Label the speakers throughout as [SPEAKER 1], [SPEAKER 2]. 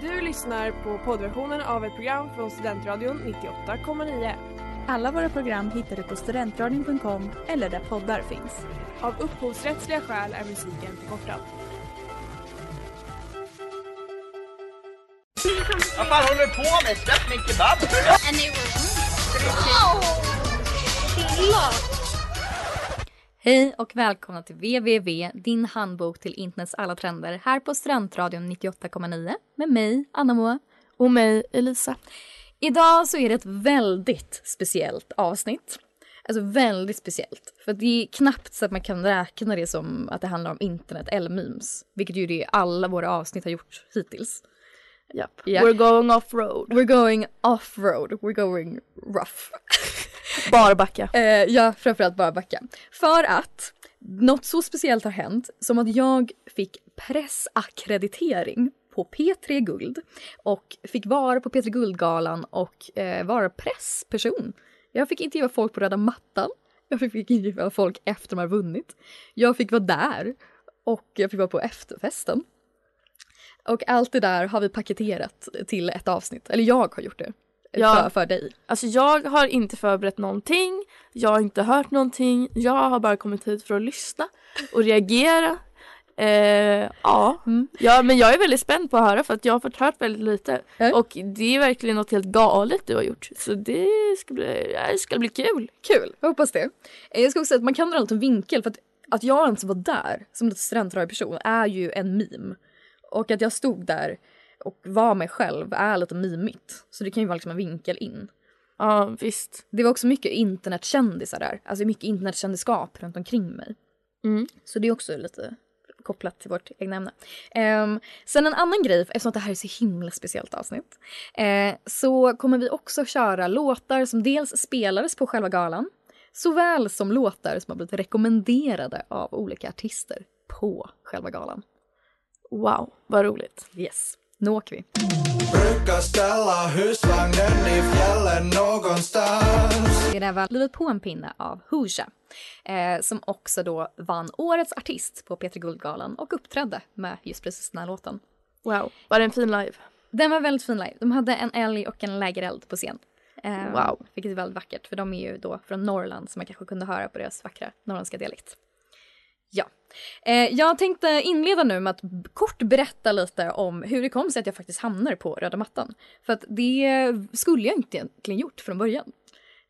[SPEAKER 1] Du lyssnar på poddversionen av ett program från Studentradion 98,9.
[SPEAKER 2] Alla våra program hittar du på studentradion.com eller där poddar finns.
[SPEAKER 1] Av upphovsrättsliga skäl är musiken förkortad.
[SPEAKER 3] Vad fan håller du på med? Släpp min kebab!
[SPEAKER 4] Hej och välkomna till www, din handbok till internets alla trender här på Studentradion 98,9 med mig, Anna Moa.
[SPEAKER 1] Och mig, Elisa.
[SPEAKER 4] Idag så är det ett väldigt speciellt avsnitt. Alltså väldigt speciellt. För det är knappt så att man kan räkna det som att det handlar om internet eller memes. Vilket ju det alla våra avsnitt har gjort hittills.
[SPEAKER 1] Japp.
[SPEAKER 4] Ja.
[SPEAKER 1] We're going off-road.
[SPEAKER 4] We're going off-road, we're going rough.
[SPEAKER 1] Barbacka.
[SPEAKER 4] Eh, ja, framförallt Barbacka. För att något så speciellt har hänt som att jag fick pressakkreditering på P3 Guld och fick vara på P3 Guldgalan och eh, vara pressperson. Jag fick intervjua folk på röda mattan. Jag fick intervjua folk efter de har vunnit. Jag fick vara där och jag fick vara på efterfesten. Och allt det där har vi paketerat till ett avsnitt. Eller jag har gjort det.
[SPEAKER 1] Ja.
[SPEAKER 4] För, för dig.
[SPEAKER 1] Alltså jag har inte förberett någonting. Jag har inte hört någonting. Jag har bara kommit hit för att lyssna och reagera. Eh, ja.
[SPEAKER 4] Mm.
[SPEAKER 1] ja, men jag är väldigt spänd på att höra för att jag har fått hört väldigt lite.
[SPEAKER 4] Ja.
[SPEAKER 1] Och det är verkligen något helt galet du har gjort. Så det ska bli, det ska bli kul.
[SPEAKER 4] Kul, jag hoppas det. Eh, Jag ska också säga att man kan dra en liten vinkel för att, att jag ens var där som en person är ju en meme. Och att jag stod där och var mig själv är lite mimigt. Så det kan ju vara liksom en vinkel in.
[SPEAKER 1] Ja, visst.
[SPEAKER 4] Det var också mycket internetkändisar där. Alltså mycket internetkändisskap runt omkring mig.
[SPEAKER 1] Mm.
[SPEAKER 4] Så det är också lite kopplat till vårt egna ämne. Ehm, sen en annan grej, eftersom det här är så himla speciellt avsnitt, eh, så kommer vi också köra låtar som dels spelades på själva galan, såväl som låtar som har blivit rekommenderade av olika artister på själva galan.
[SPEAKER 1] Wow, vad roligt.
[SPEAKER 4] Yes, nu åker vi.
[SPEAKER 5] Brukar ställa husvagnen i fjällen någonstans
[SPEAKER 4] Det där var Livet på en pinne av Hooja, eh, som också då vann Årets artist på P3 Guldgalan och uppträdde med just precis den här låten.
[SPEAKER 1] Wow, var det en fin live?
[SPEAKER 4] Den var väldigt fin live. De hade en älg och en lägereld på scen. Eh,
[SPEAKER 1] Wow.
[SPEAKER 4] Vilket är väldigt vackert för de är ju då från Norrland som man kanske kunde höra på deras vackra norrländska dialekt. Ja. Eh, jag tänkte inleda nu med att kort berätta lite om hur det kom sig att jag faktiskt hamnar på röda mattan. För att det skulle jag inte egentligen gjort från början.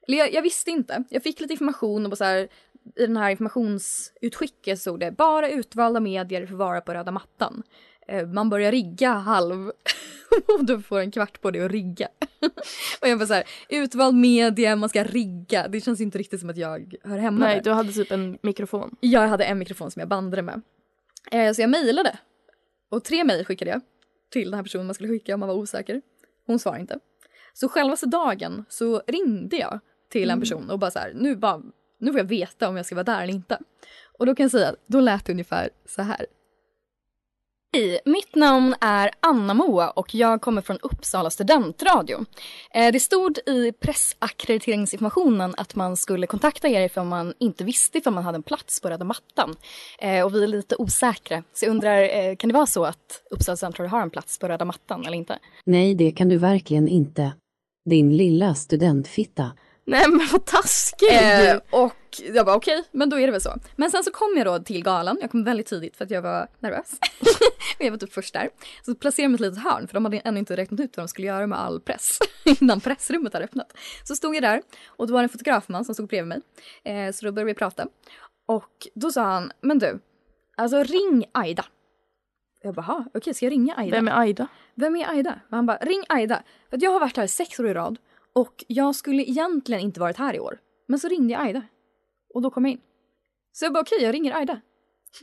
[SPEAKER 4] Eller jag, jag visste inte. Jag fick lite information och så här, i den här informationsutskicket stod det bara utvalda medier får vara på röda mattan. Eh, man börjar rigga halv och du får en kvart på dig att rigga. och jag bara så här, utvald media, man ska rigga. Det känns inte riktigt som att jag hör hemma
[SPEAKER 1] Nej,
[SPEAKER 4] där.
[SPEAKER 1] du hade typ en mikrofon.
[SPEAKER 4] Jag hade en mikrofon som jag bandade med. Eh, så jag mejlade. Och tre mejl skickade jag till den här personen man skulle skicka om man var osäker. Hon svarade inte. Så självaste dagen så ringde jag till en person och bara så här, nu, bara, nu får jag veta om jag ska vara där eller inte. Och då kan jag säga då lät det ungefär så här. Hej, mitt namn är Anna Moa och jag kommer från Uppsala studentradio. Eh, det stod i pressackrediteringsinformationen att man skulle kontakta er ifall man inte visste ifall man hade en plats på röda mattan. Eh, och vi är lite osäkra, så jag undrar, eh, kan det vara så att Uppsala studentradio har en plats på röda mattan eller inte?
[SPEAKER 6] Nej, det kan du verkligen inte. Din lilla studentfitta.
[SPEAKER 1] Nej men vad taskig!
[SPEAKER 4] Eh, och jag bara okej, men då är det väl så. Men sen så kom jag då till galan, jag kom väldigt tidigt för att jag var nervös. jag var typ först där. Så placerade jag mig i ett litet hörn för de hade ännu inte räknat ut vad de skulle göra med all press innan pressrummet hade öppnat. Så stod jag där och då var det en fotografman som stod bredvid mig. Eh, så då började vi prata. Och då sa han, men du, alltså ring Aida. Jag bara, "Ha, okej ska jag ringa Aida?
[SPEAKER 1] Vem är Aida?
[SPEAKER 4] Vem är Aida? Och han bara, ring Aida. För jag har varit här sex år i rad och jag skulle egentligen inte varit här i år. Men så ringde jag Aida. Och då kom jag in. Så jag bara, okej jag ringer Aida.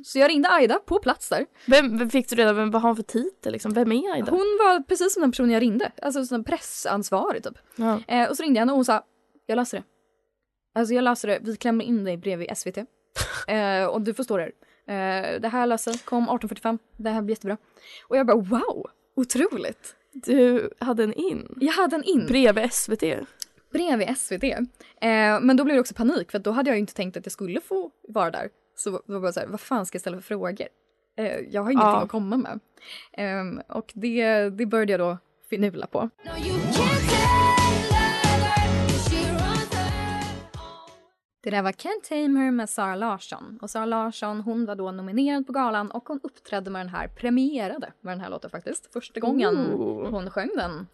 [SPEAKER 4] Så jag ringde Aida på plats där.
[SPEAKER 1] Vem, vem fick du reda på? Vad har hon för titel liksom? Vem är Aida?
[SPEAKER 4] Hon var precis som den personen jag ringde. Alltså som pressansvarig typ.
[SPEAKER 1] Ja.
[SPEAKER 4] Eh, och så ringde jag henne och hon sa, jag löser det. Alltså jag löser det, vi klämmer in dig bredvid SVT. Eh, och du får stå där. Eh, det här löser, kom 18.45, det här blir jättebra. Och jag bara wow, otroligt.
[SPEAKER 1] Du hade en in?
[SPEAKER 4] Jag hade en in.
[SPEAKER 1] Bredvid SVT?
[SPEAKER 4] bredvid SVT. Eh, men då blev det också panik för då hade jag ju inte tänkt att jag skulle få vara där. Så då var det så här, vad fan ska jag ställa för frågor? Eh, jag har ingenting
[SPEAKER 1] Ja.
[SPEAKER 4] att komma med. Ehm, och det, det började jag då finula på. Det där var Can't Tame Her med Sara Larsson. Och Sara Larsson hon var då nominerad på galan och hon uppträdde med den här, premierade med den här låten faktiskt. Första gången
[SPEAKER 1] Ooh.
[SPEAKER 4] hon sjöng den.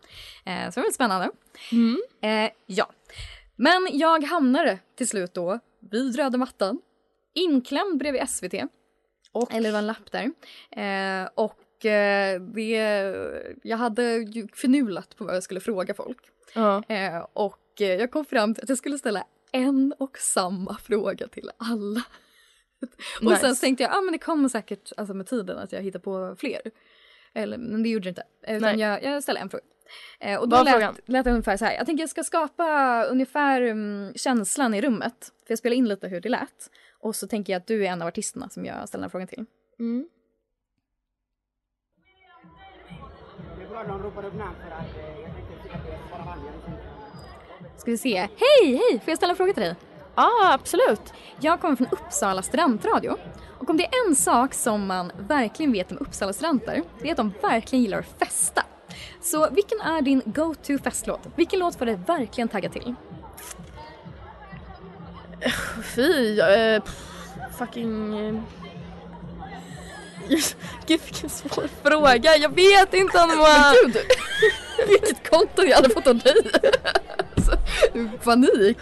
[SPEAKER 4] Eh, så det var spännande.
[SPEAKER 1] Mm.
[SPEAKER 4] Eh, ja. Men jag hamnade till slut då vid röda mattan. Inklämd bredvid SVT.
[SPEAKER 1] Och
[SPEAKER 4] Eller det var en lapp där. Eh, och eh, det, jag hade ju förnulat på vad jag skulle fråga folk. Eh, och eh, jag kom fram till att jag skulle ställa en och samma fråga till alla. och sen
[SPEAKER 1] Nice.
[SPEAKER 4] tänkte jag, ah, men det kommer säkert alltså, med tiden att jag hittar på fler. Eller, men det gjorde det inte. Eh, Utan
[SPEAKER 1] Nej.
[SPEAKER 4] jag, jag ställde en fråga. Eh, och då
[SPEAKER 1] frågan?
[SPEAKER 4] lät, det ungefär så här. Jag tänker jag ska skapa ungefär um, känslan i rummet. För jag spelar in lite hur det lät. Och så tänker jag att du är en av artisterna som jag ställer den frågan till.
[SPEAKER 1] Mm.
[SPEAKER 4] Ska vi se. Hej, hej! Får jag ställa en fråga till dig?
[SPEAKER 1] Ja, absolut.
[SPEAKER 4] Jag kommer från Uppsala studentradio. Och om det är en sak som man verkligen vet om Uppsala studenter, det är att de verkligen gillar att festa. Så vilken är din go-to festlåt? Vilken låt får dig verkligen tagga till?
[SPEAKER 1] Fy, eh, fucking... Eh. Gud vilken svår fråga, jag vet inte Anna.
[SPEAKER 4] Gud! Vilket konto jag hade fått av dig! Panik!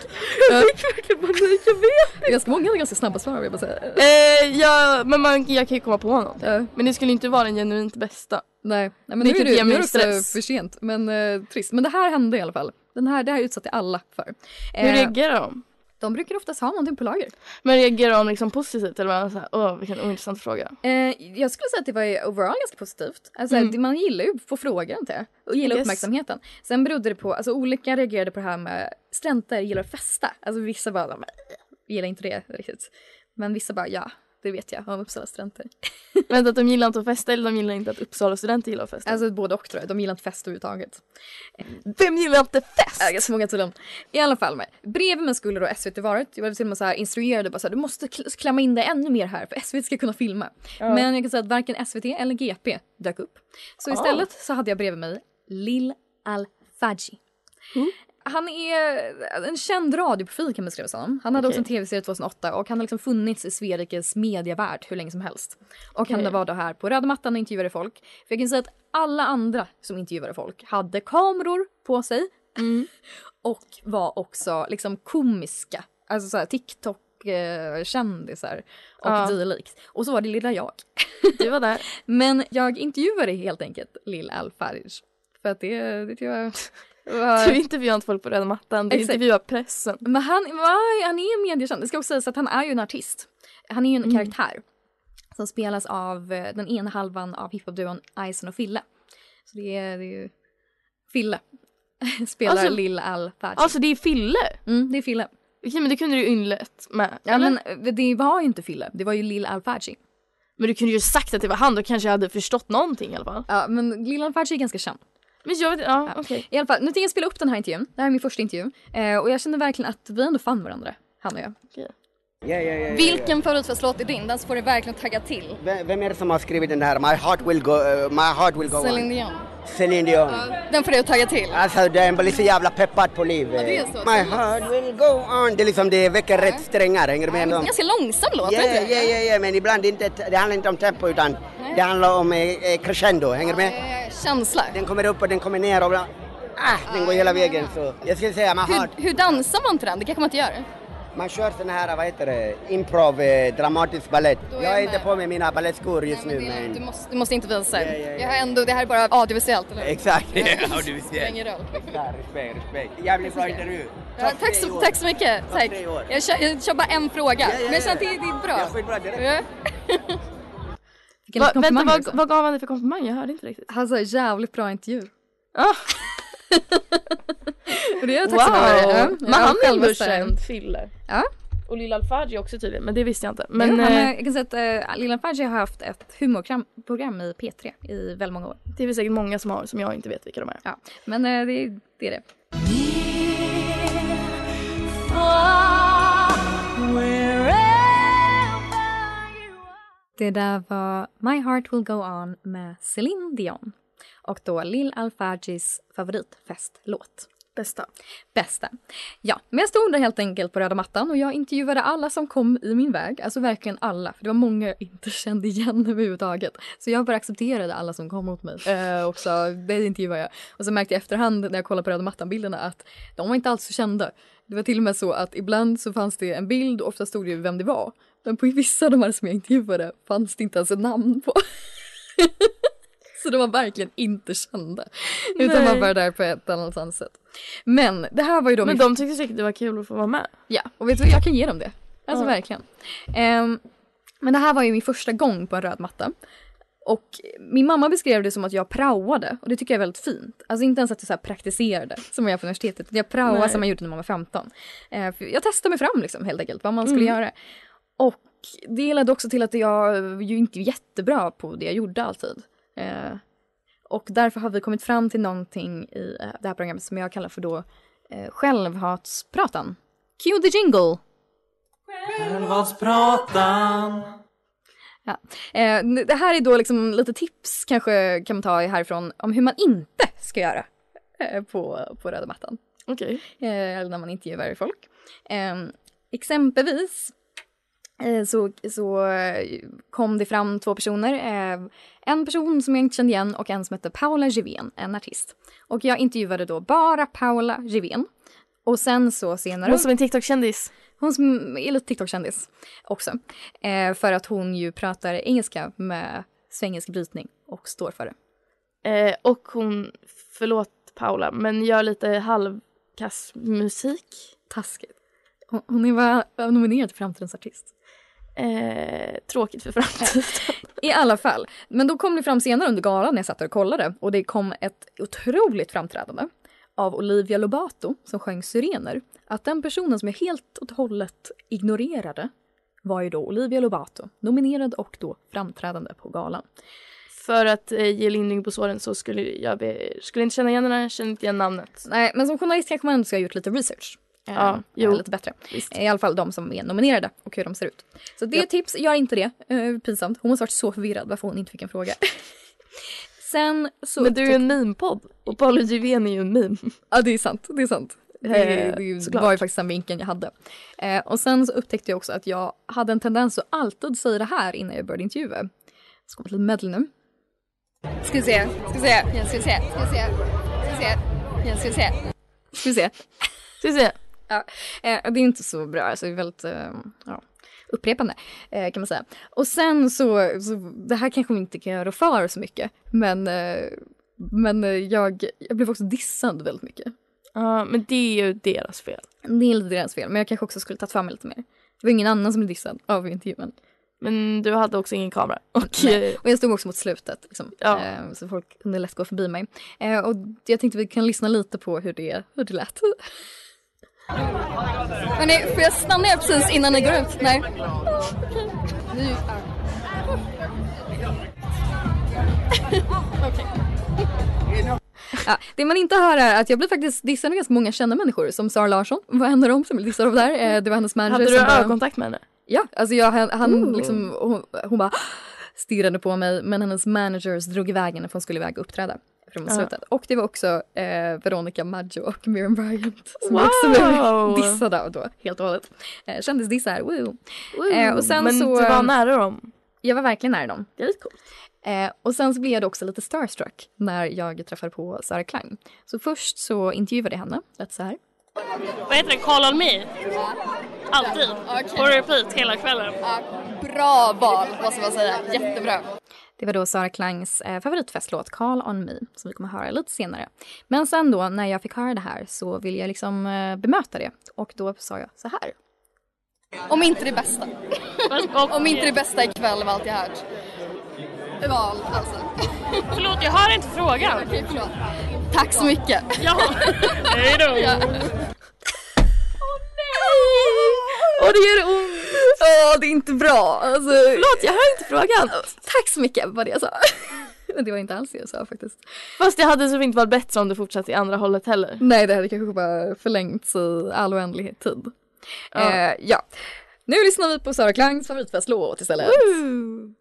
[SPEAKER 1] Jag fick verkligen panik, jag vet.
[SPEAKER 4] Är ganska många hade ganska snabba svar vill jag bara säga.
[SPEAKER 1] Eh, ja, men man, jag kan ju komma på något.
[SPEAKER 4] Ja.
[SPEAKER 1] Men det skulle inte vara den genuint bästa.
[SPEAKER 4] Nej, nej men
[SPEAKER 1] Det
[SPEAKER 4] nu är det, nu är det också för sent. Men eh, trist. Men det här hände i alla fall. Den här, det här utsatte alla för.
[SPEAKER 1] Hur
[SPEAKER 4] Eh,
[SPEAKER 1] reagerar de?
[SPEAKER 4] De brukar oftast ha någonting på lager.
[SPEAKER 1] Men reagerar de liksom positivt eller bara såhär, åh vilken ointressant fråga.
[SPEAKER 4] Eh, jag skulle säga att det var overall ganska positivt. Alltså,
[SPEAKER 1] Mm.
[SPEAKER 4] det- Man gillar ju att få frågor inte jag? Och gillar
[SPEAKER 1] guess.
[SPEAKER 4] uppmärksamheten. Sen berodde det på, alltså olika reagerade på det här med studenter gillar att festa. Alltså vissa bara, "Nej, jag gillar inte det riktigt. Men vissa bara, ja, det vet jag om Uppsala studenter.
[SPEAKER 1] Vänta, att de gillar inte att festa eller de gillar inte att Uppsala studenter gillar att festa?
[SPEAKER 4] Alltså både och tror jag, de gillar inte fest överhuvudtaget.
[SPEAKER 1] Vem gillar inte fest?
[SPEAKER 4] Äh, ganska många tydligen. I alla fall, med. bredvid mig skulle då SVT varit. Jag var till och med så här instruerade bara så här, du måste kl- klämma in det ännu mer här för SVT ska kunna filma. Men jag kan säga att varken SVT eller GP dök upp. Så istället så hade jag bredvid mig Lil Al-Fadji. Han är en känd radioprofil kan man beskriva som. Han hade
[SPEAKER 1] Okej.
[SPEAKER 4] också en tv-serie 2008 och han har liksom funnits i Sveriges medievärld hur länge som helst. Och han
[SPEAKER 1] Okej.
[SPEAKER 4] var då här på röda mattan och intervjuade folk. För jag kan säga att alla andra som intervjuade folk hade kameror på sig och var också liksom komiska. Alltså såhär TikTok-kändisar och
[SPEAKER 1] Ja.
[SPEAKER 4] dylikt. Och så var det lilla jag.
[SPEAKER 1] Du var där.
[SPEAKER 4] Men jag intervjuade helt enkelt Lil Al-Farij. För att det, det tycker jag.
[SPEAKER 1] Du intervjuar inte folk på röda mattan, du
[SPEAKER 4] Exakt.
[SPEAKER 1] intervjuar pressen.
[SPEAKER 4] Men han, han är mediekänd. Det ska också sägas att han är ju en artist. Han är ju en karaktär. Som spelas av eh, den ena halvan av hiphopduon Ison och Fille. Så det är, det är ju Fille. Spelar
[SPEAKER 1] Alltså-
[SPEAKER 4] Lil Al-Farij.
[SPEAKER 1] Alltså det är Fille.
[SPEAKER 4] Mm, det är Fille.
[SPEAKER 1] Okej men det kunde du ju inlett med.
[SPEAKER 4] Ja,
[SPEAKER 1] eller?
[SPEAKER 4] men eh, det var ju inte Fille. Det var ju Lil Al-Farij.
[SPEAKER 1] men du kunde ju sagt att det var han, då kanske jag hade förstått någonting i alla fall.
[SPEAKER 4] Ja, men Lil Al-Farij är ganska känd.
[SPEAKER 1] Men jag vet ja, okej.
[SPEAKER 4] I alla fall, nu tänker jag spela upp den här intervjun. Det här är min första intervju. Eh, och jag känner verkligen att vi ändå fann varandra, han och jag.
[SPEAKER 3] Ja, ja, ja,
[SPEAKER 4] Vilken favoritfestlåt är din? Den får du verkligen tagga till.
[SPEAKER 3] Vem, vem är det som har skrivit den här My heart will go, uh, my heart will go
[SPEAKER 4] Celine
[SPEAKER 3] on?
[SPEAKER 4] Dion.
[SPEAKER 3] Celine Dion.
[SPEAKER 4] Den får du tagga till.
[SPEAKER 3] Alltså den blir så jävla peppad på liv.
[SPEAKER 4] är så.
[SPEAKER 3] My heart will go on. Det är liksom, det väcker rätt strängar, hänger du med?
[SPEAKER 4] Men det är en ganska långsam låt,
[SPEAKER 3] Ja, ja, ja, ja, men ibland inte, det handlar inte om tempo utan det handlar om eh, eh, crescendo, hänger du med?
[SPEAKER 4] Eh, Känsla.
[SPEAKER 3] Den kommer upp och den kommer ner och ah, den går hela vägen så jag skulle säga my heart.
[SPEAKER 4] Hur, hur dansar man till den? Det kanske man inte gör?
[SPEAKER 3] Man kör sån här, vad heter det, improv, eh, dramatisk ballett. Jag
[SPEAKER 4] jag
[SPEAKER 3] är inte på med mina ballettskor just nu
[SPEAKER 4] du,
[SPEAKER 3] men...
[SPEAKER 4] måste, du måste inte visa.
[SPEAKER 3] Ja, ja, ja.
[SPEAKER 4] Jag har ändå, det här är bara audiovisuellt, eller hur?
[SPEAKER 3] Exakt. Du
[SPEAKER 4] Det spelar ingen roll.
[SPEAKER 3] Respekt, respekt. Jävligt bra intervju.
[SPEAKER 4] Ja, tack, så, tack så mycket. Tack. Jag, kör, jag kör bara en fråga, men jag känner att det, är bra.
[SPEAKER 3] skitbra, direkt.
[SPEAKER 4] Ja. Fick en
[SPEAKER 1] Va, vänta, vad, vad gav han dig för komplimang? Jag hörde inte riktigt.
[SPEAKER 4] Han sa jävligt bra intervju.
[SPEAKER 1] Ah,
[SPEAKER 4] Och det är jag
[SPEAKER 1] wow!
[SPEAKER 4] tacksam över. Ja,
[SPEAKER 1] Men ändå
[SPEAKER 4] självaste-
[SPEAKER 1] känd, Fille.
[SPEAKER 4] Ja.
[SPEAKER 1] Och Lilla Alfadji också tydligen, men det visste jag inte.
[SPEAKER 4] Men,
[SPEAKER 1] Men
[SPEAKER 4] han,
[SPEAKER 1] eh,
[SPEAKER 4] jag kan säga att uh, Lilla Fadji har haft ett humorprogram i P3 i väldigt många år.
[SPEAKER 1] det är väl säkert många som har som jag inte vet vilka de är.
[SPEAKER 4] Ja. Men eh, det, det är det. Det där var My Heart Will Go On med Celine Dion och då Lil Alfagis favoritfestlåt.
[SPEAKER 1] Bästa.
[SPEAKER 4] Bästa. Ja, men jag stod där helt enkelt på röda mattan och jag intervjuade alla som kom i min väg. Alltså verkligen alla, för det var många jag inte kände igen överhuvudtaget. Så jag bara accepterade alla som kom mot mig eh, och så, det intervjuade jag. Och så märkte jag efterhand när jag kollade på röda mattan-bilderna att de var inte alls så kända. Det var till och med så att ibland så fanns det en bild och ofta stod det vem det var. Men på vissa av de här som jag intervjuade fanns det inte ens ett namn på. Så de var verkligen inte kända. Utan var bara där på ett annat sätt. Men det här var ju då
[SPEAKER 1] Men
[SPEAKER 4] min
[SPEAKER 1] de tyckte säkert det var kul att få vara med.
[SPEAKER 4] Ja, och vet du vad, jag kan ge dem det. Alltså
[SPEAKER 1] Ja.
[SPEAKER 4] verkligen. Ehm, men det här var ju min första gång på en röd matta. Och min mamma beskrev det som att jag praoade och det tycker jag är väldigt fint. Alltså inte ens att jag så här praktiserade som jag gör på universitetet. Jag praoade
[SPEAKER 1] Nej.
[SPEAKER 4] som jag gjorde när man var 15. Eh, jag testade mig fram liksom helt enkelt vad man skulle
[SPEAKER 1] Mm.
[SPEAKER 4] göra. Och det ledde också till att jag ju inte är jättebra på det jag gjorde alltid. Eh, och därför har vi kommit fram till någonting i eh, det här programmet som jag kallar för då eh, självhatspratan. Cue the jingle!
[SPEAKER 7] Självhatspratan.
[SPEAKER 4] Eh, det här är då liksom lite tips kanske kan man ta härifrån om hur man inte ska göra eh, på, på röda mattan.
[SPEAKER 1] Okej.
[SPEAKER 4] Eh, eller när man intervjuar folk. Eh, exempelvis så, så eh, kom det fram två personer. Eh, en person som jag inte kände igen och en som hette Paula Givén, en artist. Och jag intervjuade då bara Paula Givén. Och sen så senare...
[SPEAKER 1] Hon som är TikTok-kändis.
[SPEAKER 4] Hon som är lite TikTok-kändis också. Eh, för att hon ju pratar engelska med svengelsk brytning och står för det.
[SPEAKER 1] Eh, och hon, förlåt Paula, men gör lite halvkass musik.
[SPEAKER 4] Taskigt. Hon, hon är nominerad till Framtidens artist.
[SPEAKER 1] Eh, tråkigt för framtiden.
[SPEAKER 4] I alla fall. Men då kom det fram senare under galan när jag satt och kollade och det kom ett otroligt framträdande av Olivia Lobato som sjöng Syrener. Att den personen som jag helt och hållet ignorerade var ju då Olivia Lobato, nominerad och då framträdande på galan.
[SPEAKER 1] för att eh, ge lindring på såren så skulle jag be, skulle inte känna igen henne, känner inte igen namnet.
[SPEAKER 4] Nej, men som journalist kanske man ändå ska ha gjort lite research. Eh,
[SPEAKER 1] Ja, jo.
[SPEAKER 4] Lite bättre.
[SPEAKER 1] Visst.
[SPEAKER 4] I alla fall de som är nominerade och hur de ser ut. Så det är ett tips, gör inte det. Eh, pinsamt. Hon måste varit så förvirrad varför hon inte fick en fråga. Sen så...
[SPEAKER 1] Men du är ju en meme-podd och Paolo Givén är ju en meme.
[SPEAKER 4] Ja, det är sant. Det är sant. Det,
[SPEAKER 1] Eh,
[SPEAKER 4] det
[SPEAKER 1] såklart.
[SPEAKER 4] var ju faktiskt den vinkeln jag hade. Eh, och sen så upptäckte jag också att jag hade en tendens att alltid säga det här innan jag började intervjua. Kommer ett litet medley nu. Ska vi se, ska vi se, ja, ska se, ska vi se, ska vi se, ja, ska vi se. Ska vi se.
[SPEAKER 1] Ska vi se.
[SPEAKER 4] Ja, eh, det är inte så bra, alltså det är väldigt eh, ja, upprepande eh, kan man säga. Och sen så, så, det här kanske man inte kan göra för så mycket, men, men jag, jag blev också dissad väldigt mycket.
[SPEAKER 1] Ja, men det är ju deras fel.
[SPEAKER 4] Det är lite deras fel, men jag kanske också skulle tagit fram mig lite mer. Det var ingen annan som blev dissad av intervjun.
[SPEAKER 1] Men du hade också ingen kamera. Och,
[SPEAKER 4] Nej. Och jag stod också mot slutet, liksom.
[SPEAKER 1] Ja.
[SPEAKER 4] så folk kunde lätt gå förbi mig. Och jag tänkte vi kan lyssna lite på hur det, hur det lät. Hörni, får jag stanna er precis innan ni går ut? Nej. Nu. Ja, det man inte hör är att jag blir faktiskt dissad av ganska många kända människor som Sara Larsson var en av dem som blev dissad av där. Eh, Det var hennes manager
[SPEAKER 1] hade du
[SPEAKER 4] bara-
[SPEAKER 1] ögonkontakt med henne?
[SPEAKER 4] Ja, alltså jag, han,
[SPEAKER 1] Ooh.
[SPEAKER 4] liksom, hon, hon bara stirrade på mig men hennes managers drog iväg henne för hon skulle iväg och uppträda från
[SPEAKER 1] Ja.
[SPEAKER 4] slutet. Och det var också eh, Veronica Maggio och Miriam Bryant som
[SPEAKER 1] Wow!
[SPEAKER 4] också blev dissade av då helt och hållet. Eh, kändisdissar, woo. Eh, och sen
[SPEAKER 1] men
[SPEAKER 4] så,
[SPEAKER 1] du var nära dem.
[SPEAKER 4] Jag var verkligen nära dem.
[SPEAKER 1] Det är lite coolt.
[SPEAKER 4] Eh, och sen så blev jag också lite starstruck när jag träffade på Sara Klang. Så först så intervjuade jag henne, lät så här.
[SPEAKER 8] Vad heter det? Call on me? Alltid. På repeat hela kvällen.
[SPEAKER 4] Bra val, måste man säga. Jättebra. Det var då Sara Klangs eh, favoritfestlåt Call on me som vi kommer höra lite senare. Men sen då när jag fick höra det här så ville jag liksom eh, bemöta det och då sa jag så här. Om inte det bästa.
[SPEAKER 8] Och,
[SPEAKER 4] Om inte det bästa ikväll av allt jag hört. Val alltså.
[SPEAKER 8] Förlåt, jag hör inte frågan.
[SPEAKER 4] Okej, förlåt. Tack så mycket.
[SPEAKER 8] Ja. Hej då.
[SPEAKER 4] Åh, det gör ont. Åh, det är inte bra. Alltså,
[SPEAKER 1] Förlåt, jag hör inte frågan.
[SPEAKER 4] tack så mycket var det jag sa. Men det var inte alls det jag sa faktiskt.
[SPEAKER 1] Fast det hade så inte varit bättre om du fortsatte i andra hållet heller.
[SPEAKER 4] Nej, det hade kanske bara förlängts i all oändlighet tid.
[SPEAKER 1] Ja.
[SPEAKER 4] Eh, ja. Nu lyssnar vi på Sara Klangs favoritfestlåt istället.
[SPEAKER 1] Woo!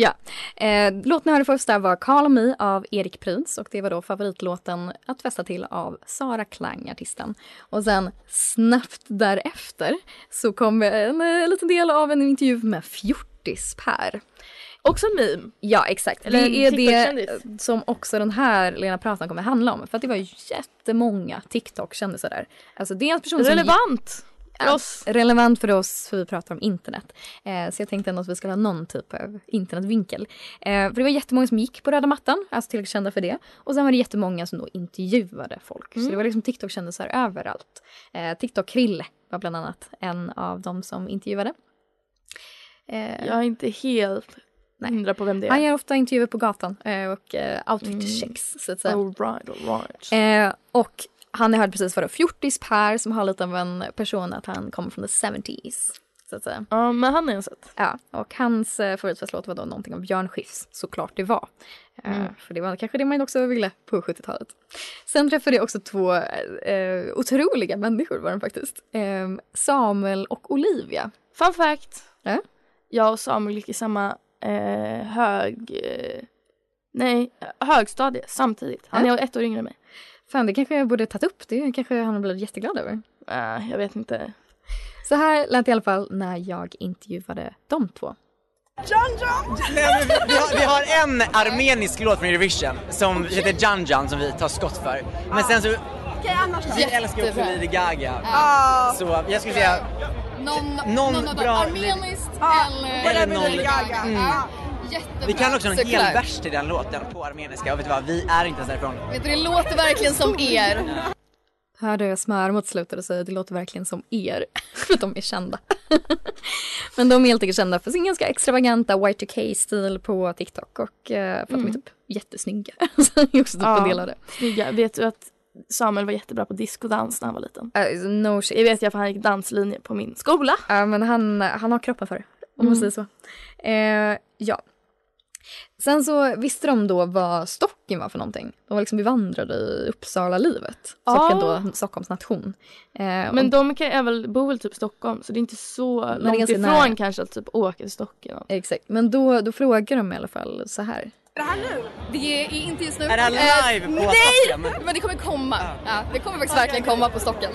[SPEAKER 4] Ja, eh, låten ni hörde först där var Call Me av Erik Prydz och det var då favoritlåten att festa till av Sara Klang, artisten. Och sen snabbt därefter så kom en, eh, liten del av en intervju med Fjortis-Per.
[SPEAKER 1] Också en meme.
[SPEAKER 4] Ja, exakt.
[SPEAKER 1] Eller en
[SPEAKER 4] det är det som också den här Lena Pratan kommer handla om. För att det var jättemånga TikTok-kändisar där. Alltså dels personer som
[SPEAKER 1] Relevant för oss.
[SPEAKER 4] Relevant för oss för vi pratar om internet. Eh, så jag tänkte ändå att vi skulle ha någon typ av internetvinkel. Eh, för det var jättemånga som gick på röda mattan, alltså tillräckligt kända för det. Och sen var det jättemånga som då intervjuade folk. Så det var liksom TikTok-kändisar överallt. Eh, TikTok-Krille var bland annat en av de som intervjuade. Eh,
[SPEAKER 1] Jag är inte helt
[SPEAKER 4] Nej.
[SPEAKER 1] hundra på vem det
[SPEAKER 4] Han
[SPEAKER 1] är.
[SPEAKER 4] gör ofta intervjuer på gatan eh, och eh, outfit
[SPEAKER 1] Mm.
[SPEAKER 4] checks så att säga.
[SPEAKER 1] All right, all right.
[SPEAKER 4] Eh, och han hörde precis då Fjortis Per som har lite av en person att han kommer från the 70s. Så att säga.
[SPEAKER 1] Ja, men han har jag sett.
[SPEAKER 4] Ja, och hans eh, var då någonting av Björn Skifs, såklart det var. Eh, för det var kanske det man också ville på 70-talet. Sen träffade jag också två eh, otroliga människor var de faktiskt. Eh, Samuel och Olivia.
[SPEAKER 1] Fun fact.
[SPEAKER 4] Ja.
[SPEAKER 1] Jag och Samuel gick i samma hög... Nej, högstadie samtidigt. Han är ett år yngre än mig.
[SPEAKER 4] Fan, det kanske jag borde tagit upp. Det kanske han blev jätteglad över.
[SPEAKER 1] Eh, jag vet inte.
[SPEAKER 4] Så här lät det i alla fall när jag intervjuade de två.
[SPEAKER 7] Nej, men vi, vi, har, vi har en armenisk låt från Eurovision som heter Jan Jan som vi tar skott för. Men sen så, vi älskar också Lady Gaga. Så jag skulle säga,
[SPEAKER 9] Någon,
[SPEAKER 7] Någon
[SPEAKER 9] någon
[SPEAKER 7] bra-.
[SPEAKER 9] Armeniskt eller...
[SPEAKER 7] eller någon lite... Mm.
[SPEAKER 9] Jättebra.
[SPEAKER 7] Vi kan också en hel vers till den låten på armeniska och vet du vad, vi är inte ens därifrån.
[SPEAKER 9] Vet du, det låter verkligen som er.
[SPEAKER 4] Hörde jag smör mot slutet och säga det låter verkligen som er. För de är kända. Men de är helt enkelt kända för sin ganska extravaganta Y2K-stil på TikTok och eh, för att de är typ jättesnygga. Så jag är också typ
[SPEAKER 1] Ja.
[SPEAKER 4] en del av det.
[SPEAKER 1] Snygga. Vet du att Samuel var jättebra på discodans när han var liten?
[SPEAKER 4] Uh, no shit.
[SPEAKER 1] Det vet jag för han gick danslinje på min skola.
[SPEAKER 4] Ja men han, han har kroppen för det. Om man säger så. Eh, ja. Sen så visste de då vad Stocken var för någonting. De var liksom bevandrade i Uppsala-livet. Stocken
[SPEAKER 1] Ja.
[SPEAKER 4] då, Stockholms nation. Eh,
[SPEAKER 1] Men
[SPEAKER 4] och-
[SPEAKER 1] de kan, är väl, bor väl typ Stockholm så det är inte så
[SPEAKER 4] är
[SPEAKER 1] långt
[SPEAKER 4] ganska
[SPEAKER 1] ifrån
[SPEAKER 4] nära.
[SPEAKER 1] kanske att typ åka till Stockholm.
[SPEAKER 4] Exakt, men då, då frågar de i alla fall så här.
[SPEAKER 9] Det är inte just nu.
[SPEAKER 7] Är det här
[SPEAKER 9] Eh,
[SPEAKER 7] live på
[SPEAKER 9] Nej!
[SPEAKER 7] Stocken?
[SPEAKER 9] Men det kommer komma. Ja, det kommer faktiskt verkligen komma på stocken.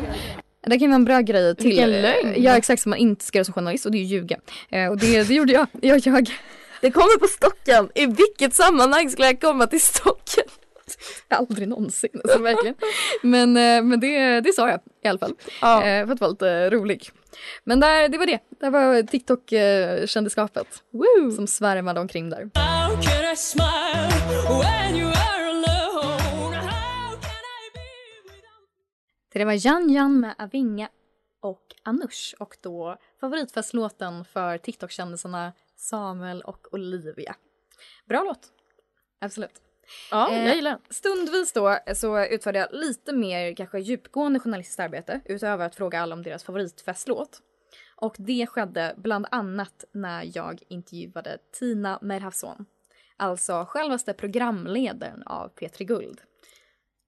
[SPEAKER 4] Det kan vara en bra grej till.
[SPEAKER 1] Vilken lögn.
[SPEAKER 4] Ja exakt, som man inte ska göra som journalist och det är ju ljuga. Eh, och det, det gjorde jag. jag, jag.
[SPEAKER 1] Det kommer på Stocken. I vilket sammanhang skulle jag komma till Stocken?
[SPEAKER 4] Aldrig någonsin, alltså verkligen. Men, eh, men det, det sa jag i alla fall.
[SPEAKER 1] Ja.
[SPEAKER 4] Eh, för att vara lite rolig. Men där, det var det. Det var TikTok-kändisskapet.
[SPEAKER 1] Woo!
[SPEAKER 4] Som svärmade omkring där. Det var Jan Jan med Avinga och Anush och då favoritfestlåten för TikTok-kändisarna Samuel och Olivia. Bra låt. Absolut.
[SPEAKER 1] Ja,
[SPEAKER 4] Eh,
[SPEAKER 1] jag gillar den.
[SPEAKER 4] Stundvis då så utförde jag lite mer kanske djupgående journalistiskt arbete utöver att fråga alla om deras favoritfestlåt. Och det skedde bland annat när jag intervjuade Tina Merhavson. Alltså självaste programledaren av P3 Guld.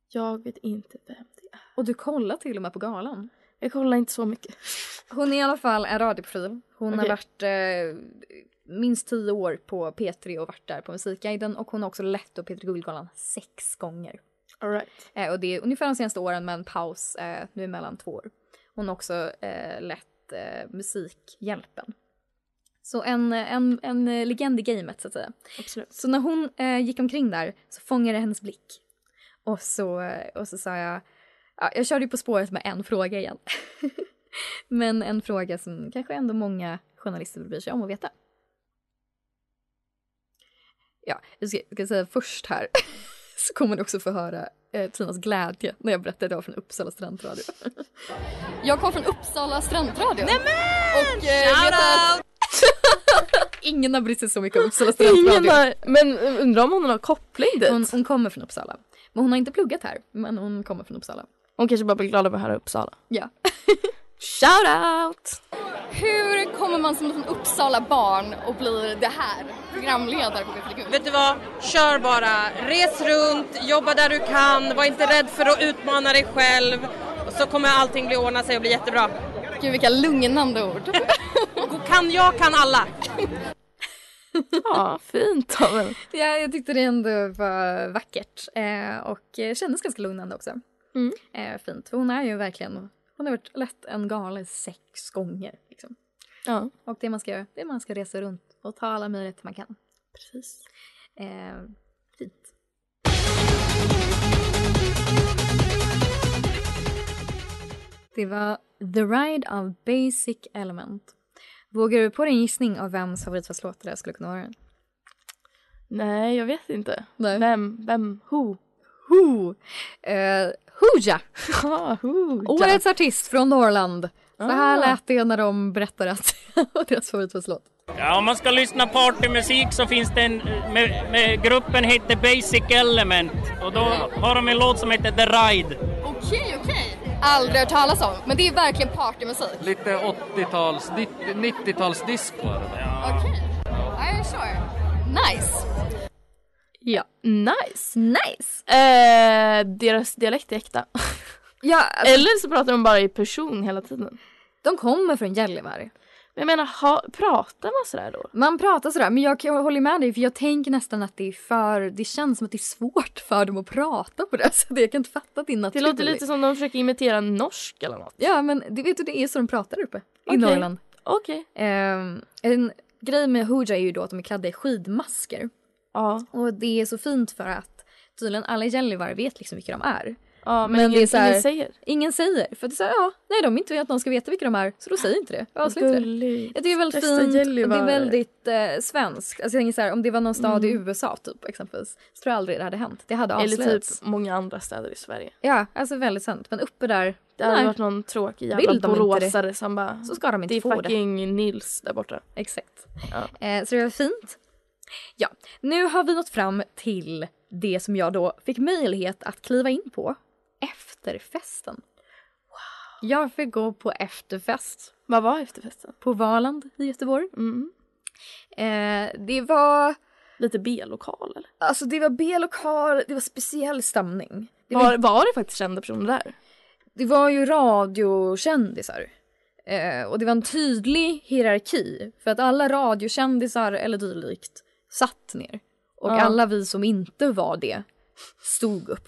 [SPEAKER 1] Jag vet inte vem det är.
[SPEAKER 4] Och du kollar till och med på galan.
[SPEAKER 1] Jag kollar inte så mycket.
[SPEAKER 4] Hon är i alla fall en radioprofil. Hon har
[SPEAKER 1] Okej.
[SPEAKER 4] varit eh, minst tio år på P3 och varit där på Musikguiden och hon har också lett då P3 Guldgalan sex gånger.
[SPEAKER 1] All right.
[SPEAKER 4] Eh, och det är ungefär de senaste åren med en paus eh, nu emellan två år. Hon har också eh, lett eh, Musikhjälpen. Så en, en, en eh, legend i gamet så att säga.
[SPEAKER 1] Absolut.
[SPEAKER 4] Så när hon eh, gick omkring där så fångade jag hennes blick. Och så, eh, och så sa jag, ja, jag körde ju På spåret med en fråga igen. Men en fråga som kanske ändå många journalister bryr sig om att veta. Ja, jag ska, ska säga först här så kommer ni också få höra eh, Tinas glädje när jag berättade var från Uppsala studentradio.
[SPEAKER 9] Jag kom från Uppsala studentradio. Nämen! Och eh,
[SPEAKER 4] Shout
[SPEAKER 9] vet att,
[SPEAKER 4] Ingen har brytt sig så mycket om Uppsala studentradio.
[SPEAKER 1] Ingen har, men undrar om hon har koppling dit?
[SPEAKER 4] Hon,
[SPEAKER 1] Hon,
[SPEAKER 4] hon kommer från Uppsala. Men hon har inte pluggat här, men hon kommer från Uppsala.
[SPEAKER 1] kanske bara blir glad över att höra Uppsala.
[SPEAKER 4] Ja.
[SPEAKER 1] Shout out!
[SPEAKER 9] hur kommer man som ett Uppsala barn och blir det här? Programledare på P3 Guld.
[SPEAKER 10] Vet du vad? Kör bara. Res runt, jobba där du kan, var inte rädd för att utmana dig själv. Och så kommer allting bli ordna sig och bli jättebra.
[SPEAKER 9] Gud vilka lugnande ord.
[SPEAKER 10] kan jag kan alla.
[SPEAKER 1] Ja, fint av en.
[SPEAKER 4] Ja, jag tyckte det ändå var vackert eh, och kändes ganska lugnande också.
[SPEAKER 1] Mm.
[SPEAKER 4] Eh, fint, för hon är ju verkligen, hon har varit lätt en galen sex gånger. Liksom.
[SPEAKER 1] Ja.
[SPEAKER 4] Och det man ska göra, det är man ska resa runt och ta alla möjligheter man kan.
[SPEAKER 1] Precis.
[SPEAKER 4] Eh, fint. Det var The Ride av Basic Element. Vågar du på din gissning av vems favoritfestlåt det där skulle kunna vara?
[SPEAKER 1] Nej, jag vet inte.
[SPEAKER 4] Nej.
[SPEAKER 1] Vem, vem, who?
[SPEAKER 4] Who? Eh, Hooja!
[SPEAKER 1] Ja, who?
[SPEAKER 4] Årets artist från Norrland. Så här
[SPEAKER 1] Ah.
[SPEAKER 4] lät det när de berättade att deras favoritfestlåt.
[SPEAKER 8] Ja, om man ska lyssna partymusik så finns det en, med, med, gruppen heter Basic Element och då har de en låt som heter The Ride.
[SPEAKER 9] Okej, okej. Aldrig hört talas om, men det är verkligen partymusik.
[SPEAKER 11] Lite 80-tals, 90-talsdisco är det där.
[SPEAKER 9] Okej. Okay. sure. Nice.
[SPEAKER 1] Nice.
[SPEAKER 4] Nice.
[SPEAKER 1] Eh, deras dialekt är äkta.
[SPEAKER 4] Ja, alltså,
[SPEAKER 1] Eller så pratar de bara i person hela tiden.
[SPEAKER 4] de kommer från Gällivare.
[SPEAKER 1] Men jag menar, ha, pratar man sådär då?
[SPEAKER 4] Man pratar sådär, men jag, jag håller med dig för jag tänker nästan att det är för, det känns som att det är svårt för dem att prata på det sättet. Jag kan inte fatta att det är
[SPEAKER 1] Det låter lite som de försöker imitera norsk eller något.
[SPEAKER 4] Ja men det vet du, det är så de pratar uppe i
[SPEAKER 1] Okej.
[SPEAKER 4] Norrland.
[SPEAKER 1] Okej.
[SPEAKER 4] Ehm, en grej med Hooja är ju då att de är klädda i skidmasker.
[SPEAKER 1] Ja.
[SPEAKER 4] Och det är så fint för att tydligen alla i Gällivare vet liksom vilka de är.
[SPEAKER 1] Ja, men,
[SPEAKER 4] Men
[SPEAKER 1] ingen,
[SPEAKER 4] det är här-
[SPEAKER 1] ingen säger.
[SPEAKER 4] Ingen säger. För det är så här, ja, nej de inte vill att någon ska veta vilka de är så då säger inte det. Avsluta det. Ja, det är väldigt
[SPEAKER 1] Bästa
[SPEAKER 4] fint och det är
[SPEAKER 1] Gällivare.
[SPEAKER 4] väldigt eh, svenskt. Alltså jag tänker så här, om det var någon stad i
[SPEAKER 1] Mm.
[SPEAKER 4] USA typ exempelvis så tror jag aldrig det hade hänt. Det hade
[SPEAKER 1] Eller
[SPEAKER 4] avslöjats.
[SPEAKER 1] typ många andra städer i Sverige.
[SPEAKER 4] Ja, alltså väldigt sant. Men uppe där,
[SPEAKER 1] Det hade
[SPEAKER 4] nej.
[SPEAKER 1] varit någon tråkig jävla boråsare som bara
[SPEAKER 4] så ska de inte
[SPEAKER 1] Det är
[SPEAKER 4] få det.
[SPEAKER 1] fucking Nils där borta.
[SPEAKER 4] Exakt.
[SPEAKER 1] Ja.
[SPEAKER 4] Eh, så det var fint. Ja, nu har vi nått fram till det som jag då fick möjlighet att kliva in på. Efterfesten. Wow. Jag fick gå på efterfest
[SPEAKER 1] Vad var efterfesten?
[SPEAKER 4] på Valand i Göteborg.
[SPEAKER 1] Mm.
[SPEAKER 4] Eh, det var,
[SPEAKER 1] Lite B-lokal eller?
[SPEAKER 4] alltså det var B-lokal, det var speciell stämning. Det var,
[SPEAKER 1] Var, var det faktiskt kända personer där?
[SPEAKER 4] det var ju radiokändisar. Eh, och det var en tydlig hierarki för att alla radiokändisar eller dylikt satt ner. Och
[SPEAKER 1] Ja.
[SPEAKER 4] alla vi som inte var det stod upp.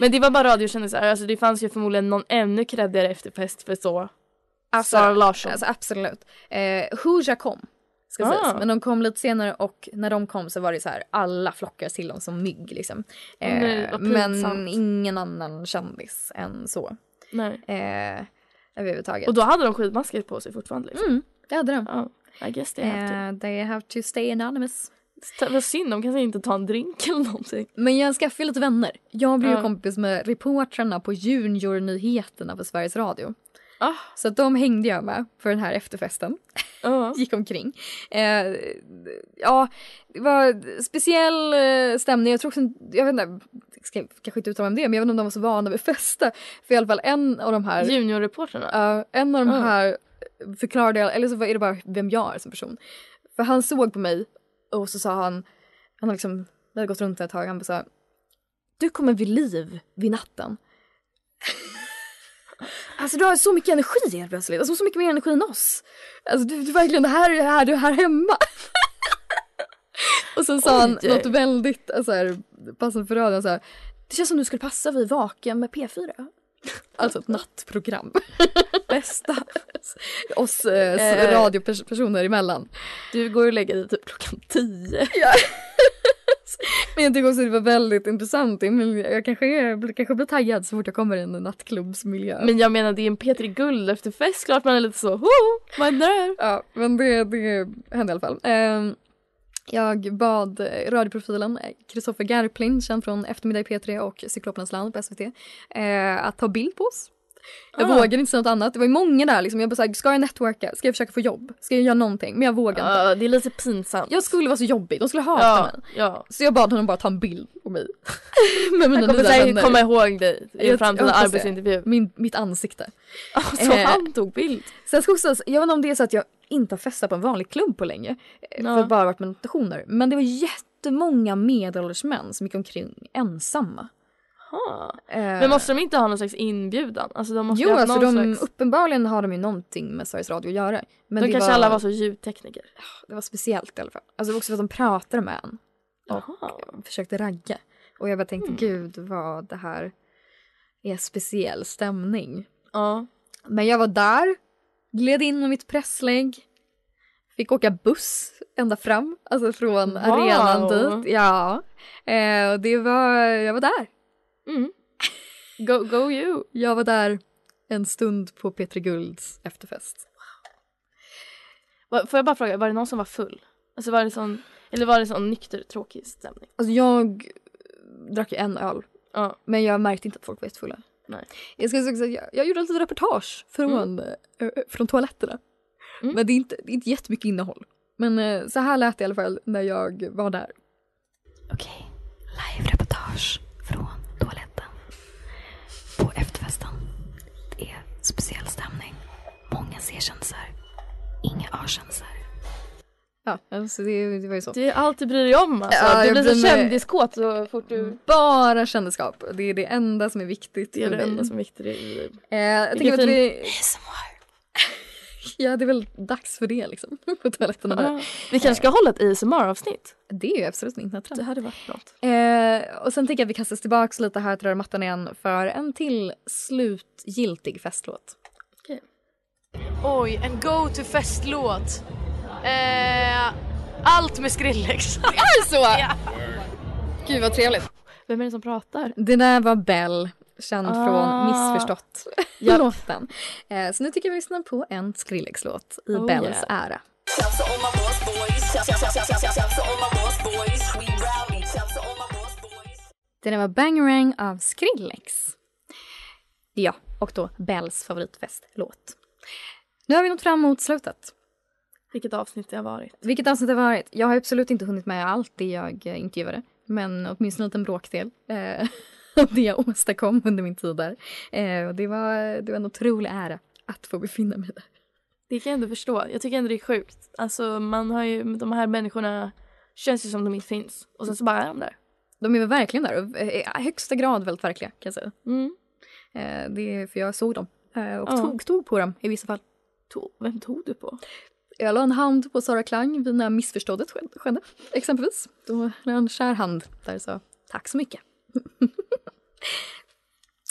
[SPEAKER 1] Men det var bara radiokändisar, alltså det fanns ju förmodligen någon ännu kreddigare efterfest för så.
[SPEAKER 4] Alltså,
[SPEAKER 1] Sara Larsson.
[SPEAKER 4] Alltså absolut. Eh, Hooja kom. Ska
[SPEAKER 1] Ah.
[SPEAKER 4] sägas. Men de kom lite senare och när de kom så var det så här alla flockades till dem som mygg liksom. Eh,
[SPEAKER 1] Nej,
[SPEAKER 4] men ingen annan kändis än så.
[SPEAKER 1] Nej.
[SPEAKER 4] Eh, överhuvudtaget.
[SPEAKER 1] Och då hade de skidmasker på sig fortfarande liksom.
[SPEAKER 4] Mm, det hade de.
[SPEAKER 1] Ja, I guess they have to.
[SPEAKER 4] Eh, they have to stay anonymous.
[SPEAKER 1] Vad synd, de kanske inte ta en drink eller någonting.
[SPEAKER 4] Men jag skaffade lite vänner. Jag blev ju
[SPEAKER 1] Ja.
[SPEAKER 4] kompis med reportrarna på Juniornyheterna på Sveriges Radio.
[SPEAKER 1] Ah.
[SPEAKER 4] Så att de hängde jag med för den här efterfesten.
[SPEAKER 1] Ja.
[SPEAKER 4] Gick omkring. Eh, ja, det var speciell eh, stämning. Jag tror också, jag vet inte, ska kanske inte uttala mig om det, men jag vet inte om de var så vana vid festa. För i alla fall en av de här,
[SPEAKER 1] Juniorreportrarna?
[SPEAKER 4] ja, en av de
[SPEAKER 1] Ja.
[SPEAKER 4] här förklarade, eller så är det bara vem jag är som person. För han såg på mig och så sa han, han har liksom, vi hade gått runt ett tag, han bara sa du kommer vid liv vid natten. Alltså du har så mycket energi helt plötsligt, alltså så mycket mer energi än oss. Alltså du, du verkligen, det här är det här, du är här hemma. och sen sa han
[SPEAKER 1] Oj.
[SPEAKER 4] något väldigt alltså, här, passande för radion, så här, det känns som du skulle passa vid Vaken med P4. Alltså ett nattprogram.
[SPEAKER 1] Bästa.
[SPEAKER 4] Oss eh,
[SPEAKER 1] Eh.
[SPEAKER 4] radiopersoner emellan.
[SPEAKER 1] Du går och lägger dig typ klockan tio.
[SPEAKER 4] Men jag tycker också det var väldigt intressant. Jag kanske, är, kanske blir taggad så fort jag kommer i en nattklubbsmiljö.
[SPEAKER 1] Men jag menar det är en Petri Guld efter fest, klart man är lite så, ho, vad händer här?
[SPEAKER 4] Ja, men det, det hände i alla fall. Ehm, jag bad eh, radioprofilen eh, Kristoffer Garplind, känd från Eftermiddag i P3 och Cyklopernas land på SVT, eh, att ta bild på oss. Jag
[SPEAKER 1] Ah.
[SPEAKER 4] vågade inte säga något annat. Det var ju många där liksom. Jag bara såhär, ska jag networka? Ska jag försöka få jobb? Ska jag göra någonting? Men jag vågade inte.
[SPEAKER 1] Ja, det är lite pinsamt.
[SPEAKER 4] Jag skulle vara så jobbig, de skulle hata
[SPEAKER 1] ja,
[SPEAKER 4] mig.
[SPEAKER 1] ja.
[SPEAKER 4] Så jag bad honom bara ta en bild på mig. Med mina
[SPEAKER 1] Jag kommer säkert komma ihåg dig i en framtida arbetsintervju.
[SPEAKER 4] Min, mitt ansikte.
[SPEAKER 1] Så
[SPEAKER 4] Eh,
[SPEAKER 1] han tog bild.
[SPEAKER 4] Sen ska också, jag vet inte om det är så att jag inte har festat på en vanlig klubb på länge. eh,
[SPEAKER 1] Ja.
[SPEAKER 4] För bara varit med notationer. Men det var jättemånga medelålders män som gick omkring ensamma. Eh,
[SPEAKER 1] Men måste de inte ha någon slags inbjudan? Alltså de måste
[SPEAKER 4] Jo, alltså de,
[SPEAKER 1] slags...
[SPEAKER 4] uppenbarligen har de ju någonting med Sveriges Radio att göra. Men
[SPEAKER 1] de
[SPEAKER 4] det
[SPEAKER 1] kanske
[SPEAKER 4] var,
[SPEAKER 1] alla var så ljudtekniker.
[SPEAKER 4] Det var speciellt i alla fall. Alltså också för att de pratade med en. Och försökte ragga. Och jag bara tänkte,
[SPEAKER 1] Mm.
[SPEAKER 4] gud vad det här är speciell stämning.
[SPEAKER 1] Ja.
[SPEAKER 4] Men jag var där, gled in med mitt presslägg, fick åka buss ända fram, alltså från
[SPEAKER 1] Wow.
[SPEAKER 4] arenan dit. Ja, eh, det var, jag var där.
[SPEAKER 1] Mm. Go, go you.
[SPEAKER 4] Jag var där en stund på Petri Gulds efterfest.
[SPEAKER 1] Va- Får jag bara fråga, var det någon som var full? Alltså var det sån, eller var det sån nykter tråkig stämning?
[SPEAKER 4] Alltså jag drack ju en öl,
[SPEAKER 1] Ja.
[SPEAKER 4] men jag märkte inte att folk var jättefulla.
[SPEAKER 1] Nej.
[SPEAKER 4] Jag, ska säga, att jag, jag gjorde ett litet reportage från, eh, från toaletterna. Men det är, inte, det är inte jättemycket innehåll. Men eh, så här lät det i alla fall när jag var där.
[SPEAKER 12] Okej, live-reportage från toaletten. På efterfesten. Det är speciell stämning. Många C-kändisar. Inga A-kändisar.
[SPEAKER 4] Ja, alltså det, det var ju så.
[SPEAKER 1] Det är allt du bryr dig om alltså.
[SPEAKER 4] Ja,
[SPEAKER 1] du
[SPEAKER 4] jag
[SPEAKER 1] blir så kändiskåt så fort du...
[SPEAKER 4] Bara kändisskap. Det är det enda som är viktigt
[SPEAKER 1] Det är det enda som är viktigt i ditt liv.
[SPEAKER 4] Eh, jag tänker att vi... Ja, det är väl dags för det liksom. På toaletterna
[SPEAKER 1] Ja. Vi kanske ska hålla ett ASMR-avsnitt.
[SPEAKER 4] Det är ju absolut en internettrend.
[SPEAKER 1] Det hade varit något.
[SPEAKER 4] Eh, och sen tänker jag att vi kastas tillbaka lite här till mattan igen för en till slutgiltig festlåt.
[SPEAKER 13] Oj, en go-to festlåt. Eh, allt med Skrillex.
[SPEAKER 4] Det är så?
[SPEAKER 13] ja.
[SPEAKER 4] Gud vad trevligt.
[SPEAKER 1] Vem är det som pratar?
[SPEAKER 4] Det där var Bell, känd
[SPEAKER 1] Ah.
[SPEAKER 4] från Missförstått
[SPEAKER 1] Ja.
[SPEAKER 4] låten. Eh, så nu tycker jag vi lyssnar på en Skrillex-låt i
[SPEAKER 1] Oh,
[SPEAKER 4] Bells
[SPEAKER 1] yeah.
[SPEAKER 4] ära. Det där var Bangarang av Skrillex. Ja, och då Bells favoritfestlåt. Nu har vi nått fram mot slutet.
[SPEAKER 1] Vilket avsnitt det har varit.
[SPEAKER 4] Vilket avsnitt det har varit? Jag har absolut inte hunnit med allt det jag eh, intervjuade. Men åtminstone en liten bråkdel eh, det jag åstadkom under min tid där. Eh, och det, var, det var en otrolig ära att få befinna mig där.
[SPEAKER 1] Det kan jag ändå förstå. Jag tycker ändå det är sjukt. Alltså man har ju, de här människorna känns ju som de inte finns. Och sen så bara är de där.
[SPEAKER 4] De är väl verkligen där och eh, i högsta grad väldigt verkliga kan jag säga.
[SPEAKER 1] Mm.
[SPEAKER 4] Eh, det är för jag såg dem eh, och
[SPEAKER 1] Ja.
[SPEAKER 4] tog, tog på dem i vissa fall.
[SPEAKER 1] Tog, vem tog du på?
[SPEAKER 4] Jag la en hand på Sara Klang vid när missförståndet skedde, exempelvis. Då la jag en kär hand där och sa tack så mycket.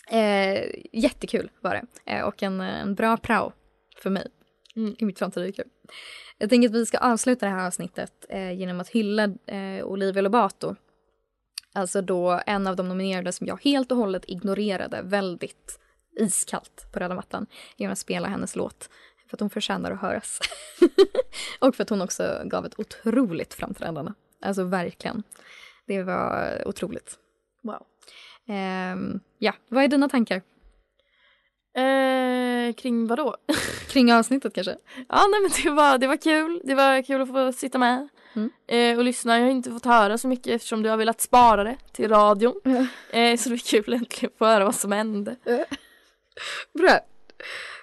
[SPEAKER 4] eh, jättekul var det eh, och en, en bra prao för mig i mitt framtida yrke. Jag tänker att vi ska avsluta det här avsnittet eh, genom att hylla eh, Olivia Lobato. Alltså då en av de nominerade som jag helt och hållet ignorerade väldigt iskallt på röda mattan genom att spela hennes låt. För att hon förtjänar att höras. och för att hon också gav ett otroligt framträdande. Alltså verkligen. Det var otroligt.
[SPEAKER 1] Wow.
[SPEAKER 4] Ehm, ja, vad är dina tankar?
[SPEAKER 1] Eh, kring vad då?
[SPEAKER 4] Kring avsnittet kanske?
[SPEAKER 1] Ja, nej men det var, det var kul. Det var kul att få sitta med
[SPEAKER 4] Mm.
[SPEAKER 1] eh, och lyssna. Jag har inte fått höra så mycket eftersom du har velat spara det till radion. Eh, så det var kul äntligen att få höra vad som hände.
[SPEAKER 4] Bra.